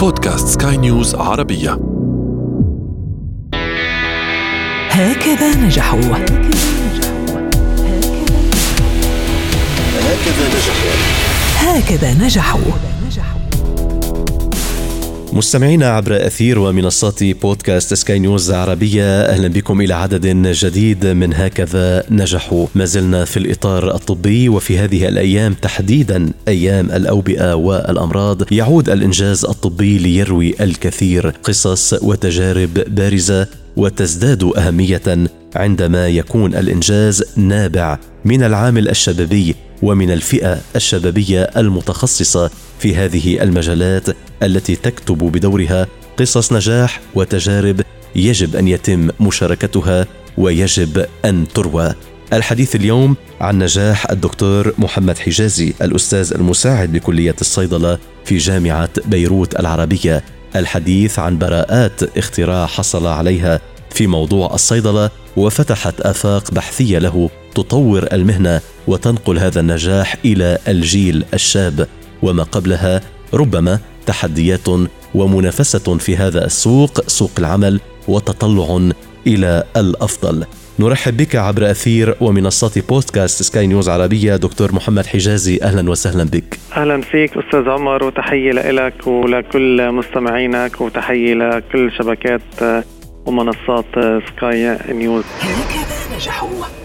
بودكاست سكاي نيوز عربية. هكذا نجحوا. هكذا نجحوا. هكذا نجحوا مستمعينا عبر أثير ومنصات بودكاست سكاي نيوز عربية أهلا بكم إلى عدد جديد من هكذا نجحوا ما زلنا في الإطار الطبي وفي هذه الأيام تحديدا أيام الأوبئة والأمراض يعود الإنجاز الطبي ليروي الكثير. قصص وتجارب بارزة وتزداد أهمية عندما يكون الإنجاز نابع من العامل الشبابي ومن الفئة الشبابية المتخصصة في هذه المجالات. التي تكتب بدورها قصص نجاح وتجارب يجب أن يتم مشاركتها ويجب أن تروى. الحديث اليوم عن نجاح الدكتور محمد حجازي الأستاذ المساعد بكليه الصيدلة في جامعة بيروت العربية. الحديث عن براءات اختراع حصل عليها في موضوع الصيدلة وفتحت آفاق بحثية له تطور المهنة وتنقل هذا النجاح إلى الجيل الشاب وما قبلها ربما تحديات ومنافسة في هذا السوق سوق العمل وتطلع إلى الأفضل. نرحب بك عبر أثير ومنصات بودكاست سكاي نيوز عربية دكتور محمد حجازي. أهلا وسهلا بك. أهلا فيك أستاذ عمر وتحية لك ولكل مستمعينك وتحية لكل شبكات ومنصات سكاي نيوز.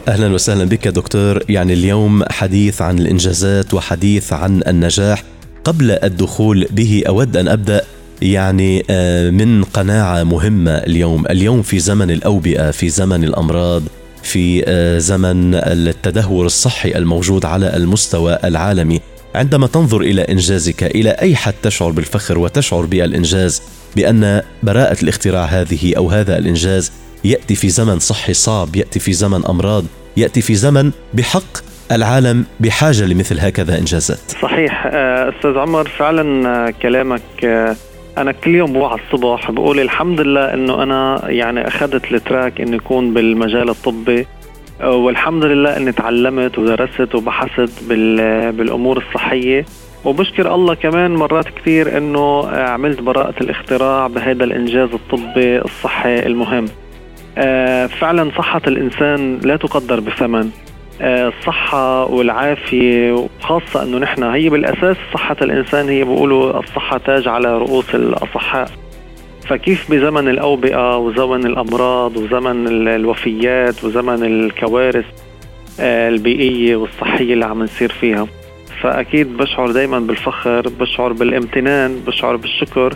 أهلا وسهلا بك دكتور. يعني اليوم حديث عن الإنجازات وحديث عن النجاح. قبل الدخول به أود أن أبدأ يعني آه، من قناعة مهمة اليوم. اليوم في زمن الأوبئة في زمن الأمراض في آه، زمن التدهور الصحي الموجود على المستوى العالمي. عندما تنظر إلى إنجازك إلى أي حد تشعر بالفخر وتشعر بالإنجاز بأن براءة الاختراع هذه أو هذا الإنجاز يأتي في زمن صحي صعب يأتي في زمن أمراض يأتي في زمن بحق العالم بحاجة لمثل هكذا انجازات صحيح آه، أستاذ عمر فعلا آه، كلامك آه، أنا كل يوم بوعى الصبح بقول الحمد لله إنه أنا يعني أخذت التراك اني اكون بالمجال الطبي والحمد لله إني تعلمت ودرست وبحثت بالأمور الصحية. وبشكر الله كمان مرات كثير إنه عملت براءة الاختراع بهذا الإنجاز الطبي الصحي المهم. فعلا صحة الإنسان لا تقدر بثمن. الصحة والعافية وخاصة إنه نحن هي بالأساس صحة الإنسان هي بيقولوا الصحة تاج على رؤوس الأصحاء. فكيف بزمن الأوبئة وزمن الأمراض وزمن الوفيات وزمن الكوارث آه، البيئية والصحية اللي عم نصير فيها. فأكيد بشعر دائما بالفخر بشعر بالامتنان بشعر بالشكر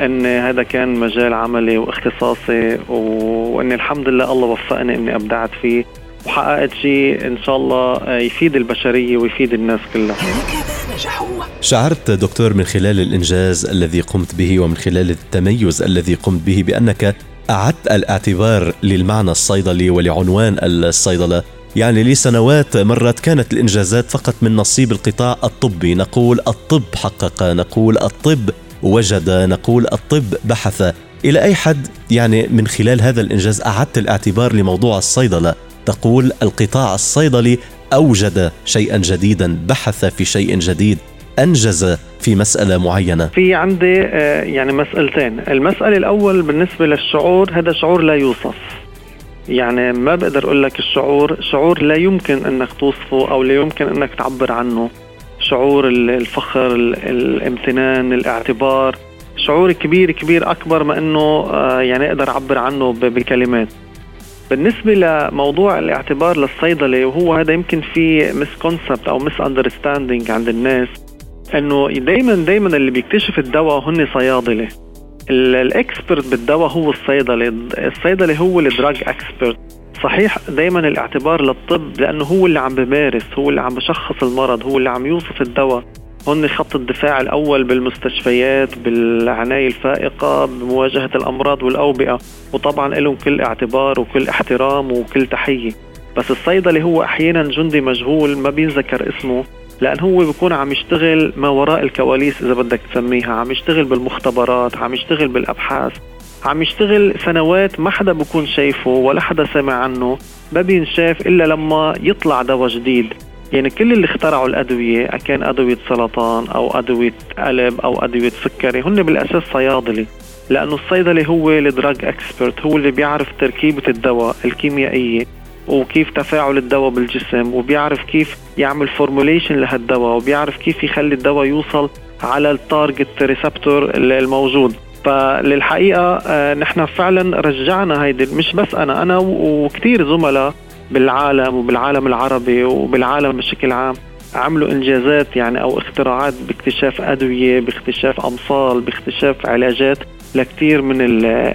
إن هذا كان مجال عملي واختصاصي واني الحمد لله الله وفقني إني أبدعت فيه. وحققت شيء إن شاء الله يفيد البشرية ويفيد الناس كلها. شعرت دكتور من خلال الإنجاز الذي قمت به ومن خلال التميز الذي قمت به بأنك أعدت الاعتبار للمعنى الصيدلي ولعنوان الصيدلة. يعني لسنوات مرت كانت الإنجازات فقط من نصيب القطاع الطبي. نقول الطب حقق نقول الطب وجد نقول الطب بحث. إلى أي حد؟ يعني من خلال هذا الإنجاز أعدت الاعتبار لموضوع الصيدلة. تقول القطاع الصيدلي أوجد شيئا جديدا بحث في شيء جديد أنجز في مسألة معينة. في عندي آه، يعني مسألتين. المسألة الأول بالنسبة للشعور هذا شعور لا يوصف. يعني ما بقدر أقول لك الشعور شعور لا يمكن إنك توصفه أو لا يمكن إنك تعبر عنه. شعور الفخر الامتنان الاعتبار. شعور كبير كبير أكبر ما إنه آه، يعني أقدر أعبر عنه بكلمات. بالنسبة لموضوع الاعتبار للصيدلة وهو هذا يمكن في misconcept أو misunderstanding عند الناس إنه دائما دائما اللي بيكتشف الدواء هن صيادلة. الإكسبرت بالدواء هو الصيدلي الصيدلي هو الدراج إكسبرت. صحيح دائما الاعتبار للطب لأنه هو اللي عم بمارس هو اللي عم بشخص المرض هو اللي عم يوصف الدواء. هن خط الدفاع الأول بالمستشفيات بالعناية الفائقة بمواجهة الأمراض والأوبئة. وطبعا لهم كل اعتبار وكل احترام وكل تحية. بس الصيدلي هو أحيانا جندي مجهول ما بينذكر اسمه لأن هو بيكون عم يشتغل ما وراء الكواليس إذا بدك تسميها. عم يشتغل بالمختبرات عم يشتغل بالأبحاث. عم يشتغل سنوات ما حدا بكون شايفه ولا حدا سمع عنه. ما بينشاف إلا لما يطلع دواء جديد. يعني كل اللي اخترعوا الأدوية كان أدوية سرطان أو أدوية قلب أو أدوية سكري هن بالأساس صيادلة لأنه الصيدلي هو الدراج إكسبرت هو اللي بيعرف تركيبة الدواء الكيميائية وكيف تفاعل الدواء بالجسم وبيعرف كيف يعمل formulation لهالدواء وبيعرف كيف يخلي الدواء يوصل على ال target receptor الموجود. فللحقيقة آه، نحن فعلا رجعنا هيدي مش بس أنا أنا وكثير زملاء بالعالم وبالعالم العربي وبالعالم بشكل عام عملوا إنجازات يعني أو اختراعات باكتشاف أدوية باكتشاف أمصال باكتشاف علاجات لكثير من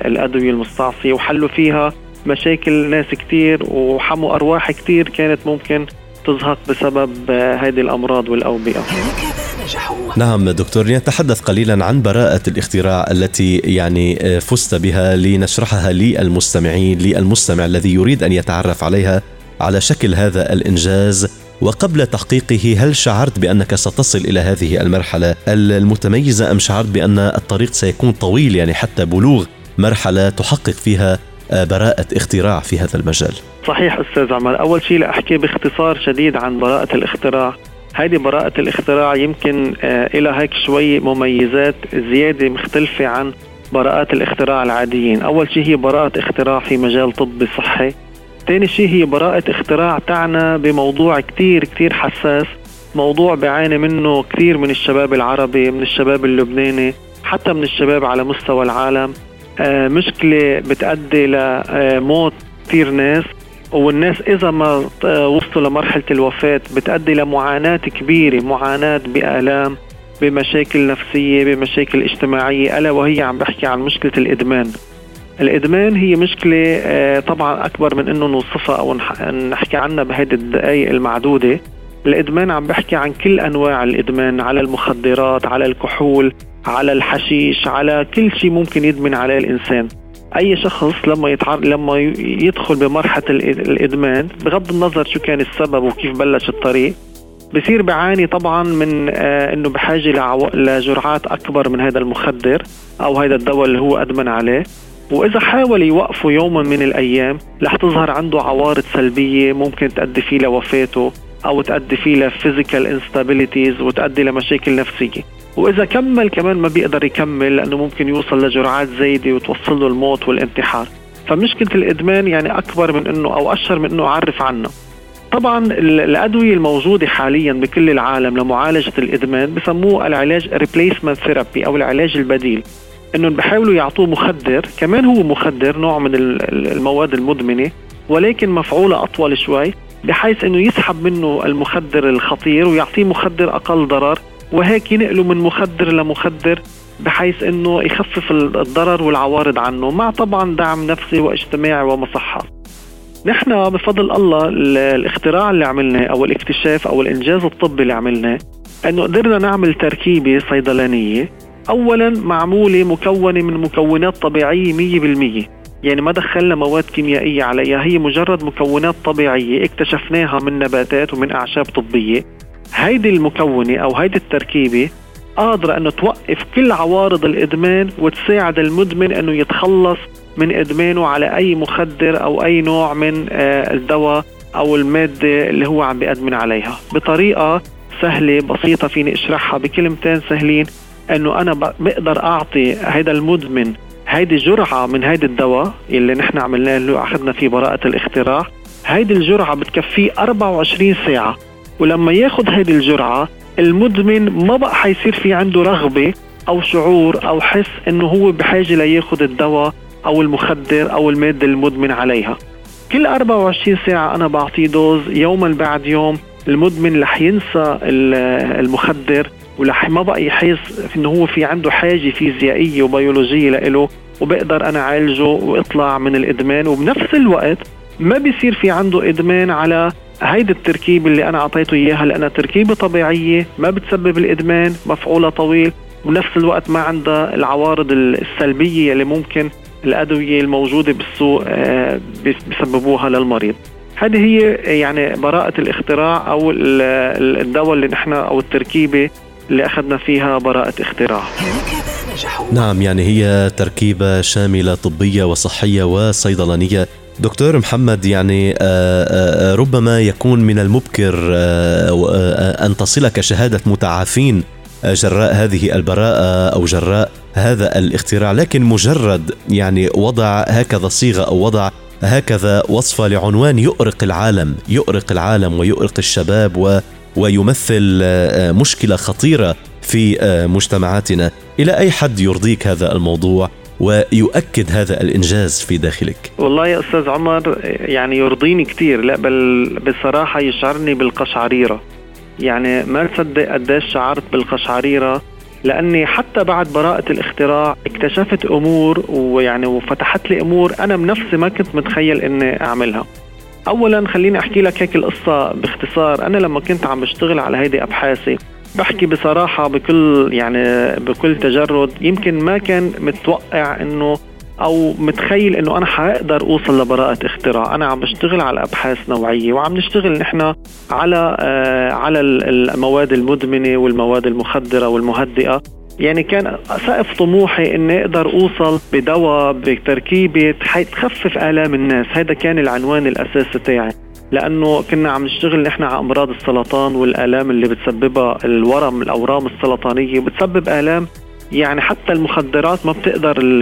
الأدوية المستعصية وحلوا فيها مشاكل ناس كثير وحموا أرواح كثير كانت ممكن تزهق بسبب هذه الأمراض والأوبئة. نعم دكتور نتحدث قليلا عن براءة الاختراع التي يعني فزت بها لنشرحها للمستمعين للمستمع الذي يريد أن يتعرف عليها على شكل هذا الإنجاز وقبل تحقيقه هل شعرت بأنك ستصل إلى هذه المرحلة المتميزة أم شعرت بأن الطريق سيكون طويل يعني حتى بلوغ مرحلة تحقق فيها براءة اختراع في هذا المجال. صحيح أستاذ عمر. أول شيء لأحكي باختصار شديد عن براءة الاختراع. هذه براءة الاختراع يمكن آه إلى هيك شوي مميزات زيادة مختلفة عن براءات الاختراع العاديين. أول شيء هي براءة اختراع في مجال طبي صحي. ثاني شيء هي براءة اختراع تعنى بموضوع كتير كتير حساس. موضوع بيعاني منه كثير من الشباب العربي من الشباب اللبناني حتى من الشباب على مستوى العالم. آه مشكلة بتأدي لموت كثير ناس. والناس إذا ما وصلوا لمرحلة الوفاة بتأدي لمعاناة كبيرة معاناة بآلام بمشاكل نفسية بمشاكل اجتماعية ألا وهي عم بحكي عن مشكلة الإدمان. الإدمان هي مشكلة آه، طبعا أكبر من إنه نوصفها أو نحكي عنها بهيدي الدقائق المعدودة. الإدمان عم بحكي عن كل أنواع الإدمان على المخدرات على الكحول. على الحشيش على كل شيء ممكن يدمن عليه الإنسان. أي شخص لما يتعر... لما يدخل بمرحلة الإدمان بغض النظر شو كان السبب وكيف بلش الطريق بصير بعاني طبعا من آه إنه بحاجة لعو... لجرعات أكبر من هذا المخدر أو هذا الدواء اللي هو أدمن عليه. وإذا حاول يوقفه يوما من الأيام رح تظهر عنده عوارض سلبية ممكن تؤدي فيه لوفاته. أو تؤدي فيه ل physical instabilities وتؤدي لمشاكل نفسية. وإذا كمل كمان ما بيقدر يكمل لأنه ممكن يوصل لجرعات زايدة وتوصل له الموت والانتحار. فمشكلة الإدمان يعني أكبر من إنه أو أشهر من إنه أعرف عنه. طبعا الأدوية الموجودة حاليا بكل العالم لمعالجة الإدمان بسموه العلاج replacement therapy أو العلاج البديل. إنهم بحاولوا يعطوه مخدر كمان هو مخدر نوع من المواد المدمنة ولكن مفعوله أطول شوي. بحيث إنه يسحب منه المخدر الخطير ويعطيه مخدر أقل ضرر. وهيك ينقله من مخدر لمخدر بحيث إنه يخفف الضرر والعوارض عنه مع طبعا دعم نفسي واجتماعي ومصحة. نحن بفضل الله الاختراع اللي عملناه أو الاكتشاف أو الإنجاز الطبي اللي عملناه إنه قدرنا نعمل تركيبة صيدلانية. اولا معمولة مكونة من مكونات طبيعية 100% يعني ما دخلنا مواد كيميائية عليها هي مجرد مكونات طبيعية اكتشفناها من نباتات ومن أعشاب طبية. هيدي المكونة أو هيدي التركيبة قادرة أنه توقف كل عوارض الإدمان وتساعد المدمن أنه يتخلص من إدمانه على أي مخدر أو أي نوع من آه، الدواء أو المادة اللي هو عم بيأدمن عليها. بطريقة سهلة بسيطة فيني أشرحها بكلمتين سهلين. إنه أنا بقدر أعطي هذا المدمن هيدي جرعة من هيدي الدواء اللي نحن عملناه اللي أخذنا فيه براءة الاختراع هيدي الجرعة بتكفيه 24 ساعة. ولما ياخذ هيدي الجرعة المدمن ما بقى حيصير في عنده رغبة أو شعور أو حس إنه هو بحاجة لياخذ الدواء أو المخدر أو المادة المدمن عليها. كل 24 ساعة أنا بعطيه دوز يوما بعد يوم المدمن رح ينسى المخدر ورح ما بقى يحس إنه هو في عنده حاجة فيزيائية وبيولوجية لإله وبقدر أنا أعالجه وإطلع من الإدمان. وبنفس الوقت ما بيصير في عنده إدمان على هيدي التركيبة اللي أنا أعطيته إياها لأنها تركيبة طبيعية ما بتسبب الإدمان مفعولها طويل. وبنفس الوقت ما عندها العوارض السلبية اللي ممكن الأدوية الموجودة بالسوق آه، بيسببوها للمريض. هذه هي يعني براءة الاختراع أو الدواء اللي نحن أو التركيبة اللي أخذنا فيها براءة اختراع. نعم يعني هي تركيبة شاملة طبية وصحية وصيدلانية. دكتور محمد يعني ربما يكون من المبكر أن تصلك شهادة متعافين جراء هذه البراءة أو جراء هذا الاختراع. لكن مجرد يعني وضع هكذا صيغة أو وضع هكذا وصفة لعنوان يؤرق العالم يؤرق العالم ويؤرق الشباب ويمثل مشكلة خطيرة في مجتمعاتنا. إلى أي حد يرضيك هذا الموضوع ويؤكد هذا الإنجاز في داخلك؟ والله يا أستاذ عمر يعني يرضيني كثير لا بل بصراحة يشعرني بالقشعريرة. يعني ما تصدق قديش شعرت بالقشعريرة لأني حتى بعد براءة الاختراع اكتشفت أمور ويعني وفتحت لي أمور أنا بنفسي ما كنت متخيل إني أعملها. اولا خليني أحكي لك هيك القصة باختصار، أنا لما كنت عم بشتغل على هيدي أبحاثي بحكي بصراحة بكل يعني بكل تجرد يمكن ما كان متوقع إنه أو متخيل إنه أنا حأقدر أوصل لبراءة اختراع. أنا عم بشتغل على أبحاث نوعية وعم نشتغل نحن على آه على المواد المدمنة والمواد المخدرة والمهدئة. يعني كان سقف طموحي إني أقدر أوصل بدواء بتركيبة تخفف آلام الناس. هذا كان العنوان الأساسي تاعي. لأنه كنا عم نشتغل نحن على أمراض السرطان والآلام اللي بتسببها الورم الأورام السرطانية بتسبب آلام يعني حتى المخدرات ما بتقدر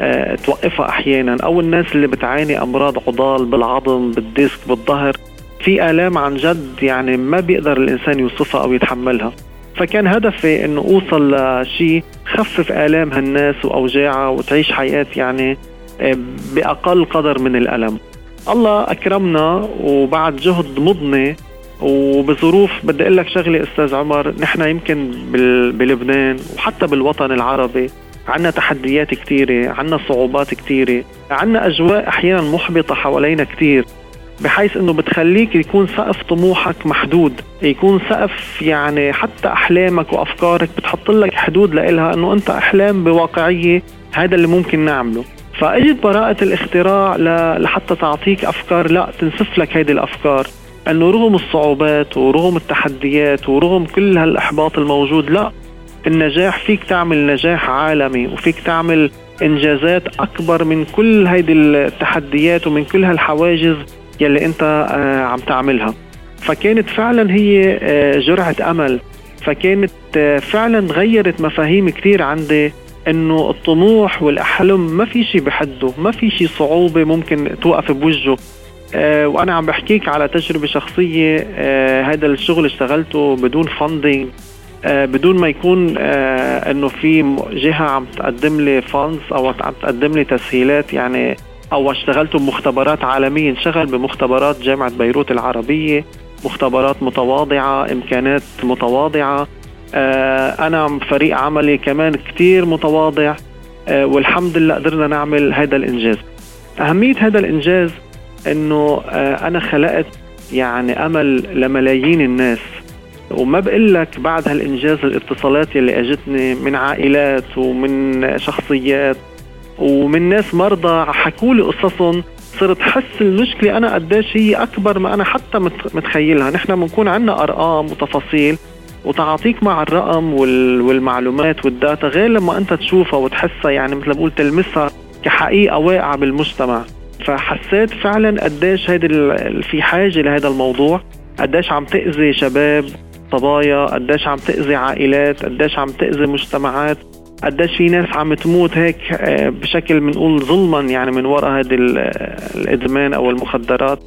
آه، توقفها أحيانا. أو الناس اللي بتعاني أمراض عضال بالعظم بالديسك بالظهر. في آلام عن جد يعني ما بيقدر الإنسان يوصفها أو يتحملها. فكان هدفي إنه أوصل لشيء خفف آلام هالناس واوجاعها وتعيش حياة يعني آه، بأقل قدر من الألم. الله أكرمنا وبعد جهد مضني وبظروف بدي أقول لك شغلة أستاذ عمر نحن يمكن بلبنان وحتى بالوطن العربي عنا تحديات كثيرة عنا صعوبات كثيرة عنا أجواء أحيانا محبطة حوالينا كثير بحيث إنه بتخليك يكون سقف طموحك محدود يكون سقف يعني حتى أحلامك وأفكارك بتحط لك حدود لإلها إنه أنت أحلام بواقعية هذا اللي ممكن نعمله. فإجت براءة الاختراع لحتى تعطيك أفكار لا تنسف لك هيدي الأفكار. إنه رغم الصعوبات ورغم التحديات ورغم كل هالإحباط الموجود لا النجاح فيك تعمل نجاح عالمي وفيك تعمل إنجازات أكبر من كل هيدي التحديات ومن كل هالحواجز يلي انت آه، عم تعملها. فكانت فعلا هي آه، جرعة أمل. فكانت آه، فعلا غيرت مفاهيم كثير عندي إنه الطموح والأحلام ما في شيء بحده ما في شيء صعوبة ممكن توقف بوجهه. وأنا عم بحكيك على تجربة شخصية أه هذا الشغل اشتغلته بدون funding آه، بدون ما يكون إنه في جهة عم تقدم لي funds أو عم تقدم لي تسهيلات يعني أو اشتغلت بمختبرات عالمية انشغل بمختبرات جامعة بيروت العربية مختبرات متواضعة امكانات متواضعة. آه، أنا فريق عملي كمان كتير متواضع. والحمد لله قدرنا نعمل هذا الإنجاز. أهمية هذا الإنجاز إنه أنا خلقت يعني أمل لملايين الناس. وما بقول لك بعد هالإنجاز الإتصالات يلي أجتني من عائلات ومن شخصيات ومن ناس مرضى حكوا لي قصصهم صرت حس المشكلة أنا قديش هي أكبر ما أنا حتى متخيلها. نحن بنكون عندنا أرقام وتفاصيل وتعاطيك مع الرقم والمعلومات والداتا غير لما أنت تشوفها وتحسها يعني مثل بقول تلمسها كحقيقة واقعة بالمجتمع. فحسيت فعلا قديش هيدي في حاجة لهذا الموضوع. قديش عم تأذي شباب صبايا قديش عم تأذي عائلات قديش عم تأذي مجتمعات. قديش في ناس عم تموت هيك آه، بشكل بنقول ظلما يعني من وراء هذا الإدمان أو المخدرات.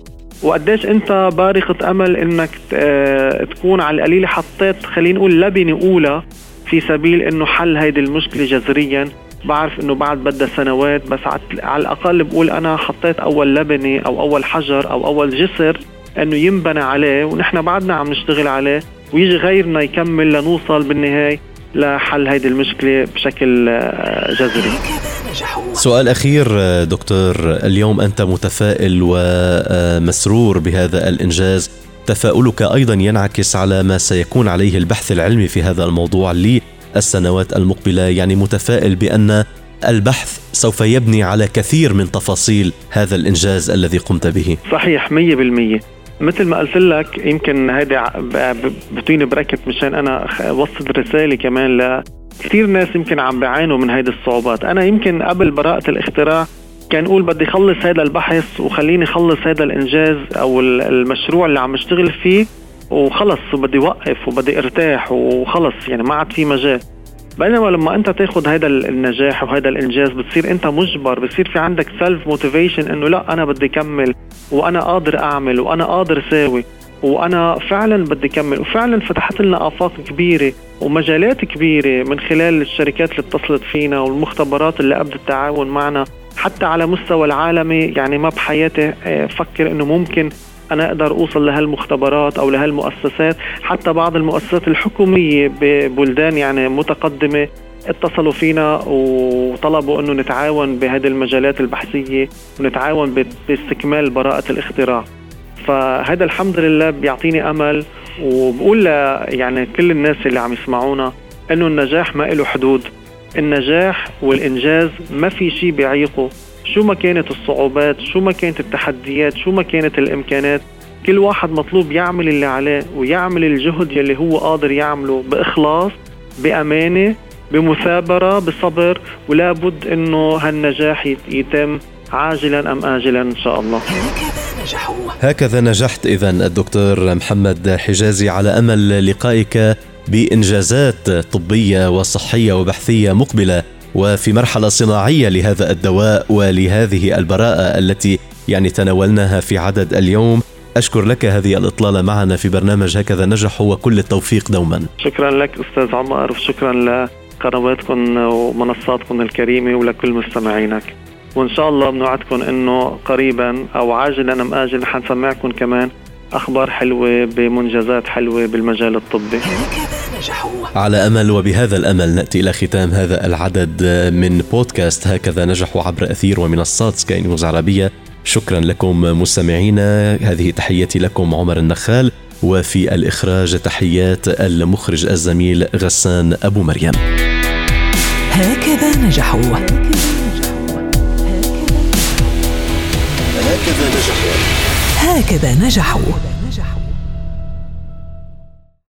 وقديش أنت بارقة أمل إنك آه، تكون على القليلة حطيت خلينا نقول لبنة أولى في سبيل إنه حل هيدي المشكلة جذريا. بعرف إنه بعد بدها سنوات بس على الأقل بقول أنا حطيت أول لبنة أو أول حجر أو أول جسر إنه ينبنى عليه ونحن بعدنا عم نشتغل عليه ويجي غيرنا يكمل لنوصل بالنهاية. لحل هيدي المشكلة بشكل آه، جذري. سؤال أخير آه، دكتور. اليوم أنت متفائل ومسرور بهذا الإنجاز. تفاؤلك أيضا ينعكس على ما سيكون عليه البحث العلمي في هذا الموضوع للسنوات المقبلة. يعني متفائل بأن البحث سوف يبني على كثير من تفاصيل هذا الإنجاز الذي قمت به. صحيح 100% مثل ما قلت لك يمكن هيدي بتويني بركت مشان أنا وصل رسالة كمان ل كثير ناس يمكن عم بيعانوا من هيدي الصعوبات. أنا يمكن قبل براءة الاختراع كان يقول بدي خلص هذا البحث وخليني خلص هذا الإنجاز أو المشروع اللي عم اشتغل فيه وخلص وبدي وقف وبدي ارتاح وخلص يعني ما عاد في مجال. بينما لما انت تاخذ هذا النجاح وهذا الانجاز بتصير انت مجبر بتصير في عندك self motivation انه لا أنا بدي كمل وأنا قادر اعمل وأنا قادر ساوي وأنا فعلا بدي كمل. وفعلا فتحت لنا آفاق كبيرة ومجالات كبيرة من خلال الشركات اللي اتصلت فينا والمختبرات اللي ابدت التعاون معنا. حتى على مستوى العالمي يعني ما بحياتي آه، فكر إنه ممكن أنا أقدر أوصل لهالمختبرات أو لهالمؤسسات حتى بعض المؤسسات الحكومية ببلدان يعني متقدمة اتصلوا فينا وطلبوا إنه نتعاون بهذه المجالات البحثية ونتعاون باستكمال براءة الاختراع. فهذا الحمد لله بيعطيني أمل وبقول يعني كل الناس اللي عم يسمعونا إنه النجاح ما له حدود. النجاح والإنجاز ما في شيء بيعيقه. شو ما كانت الصعوبات شو ما كانت التحديات شو ما كانت الإمكانات كل واحد مطلوب يعمل اللي عليه ويعمل الجهد يلي هو قادر يعمله بإخلاص بأمانة بمثابرة بصبر ولا بد إنه هالنجاح يتم عاجلا أم اجلا إن شاء الله. هكذا نجحت اذا الدكتور محمد حجازي على أمل لقائك بإنجازات طبية وصحية وبحثية مقبلة. وفي مرحلة صناعية لهذا الدواء ولهذه البراءة التي يعني تناولناها في عدد اليوم. أشكر لك هذه الإطلالة معنا في برنامج هكذا نجح وكل التوفيق دوما. شكرا لك أستاذ عمر وشكرا لقنواتكم ومنصاتكم الكريمة ولكل مستمعينك. وإن شاء الله بنوعدكم أنه قريبا أو عاجلا أم آجلا حنسمعكم كمان أخبار حلوة بمنجزات حلوة بالمجال الطبي. على أمل وبهذا الأمل نأتي إلى ختام هذا العدد من بودكاست. هكذا نجحوا عبر أثير ومنصات سكاي نيوز عربية. شكرا لكم مستمعينا. هذه تحياتي لكم عمر النخال. وفي الإخراج تحيات المخرج الزميل غسان أبو مريم. هكذا نجحوا. هكذا نجحوا. هكذا نجحوا.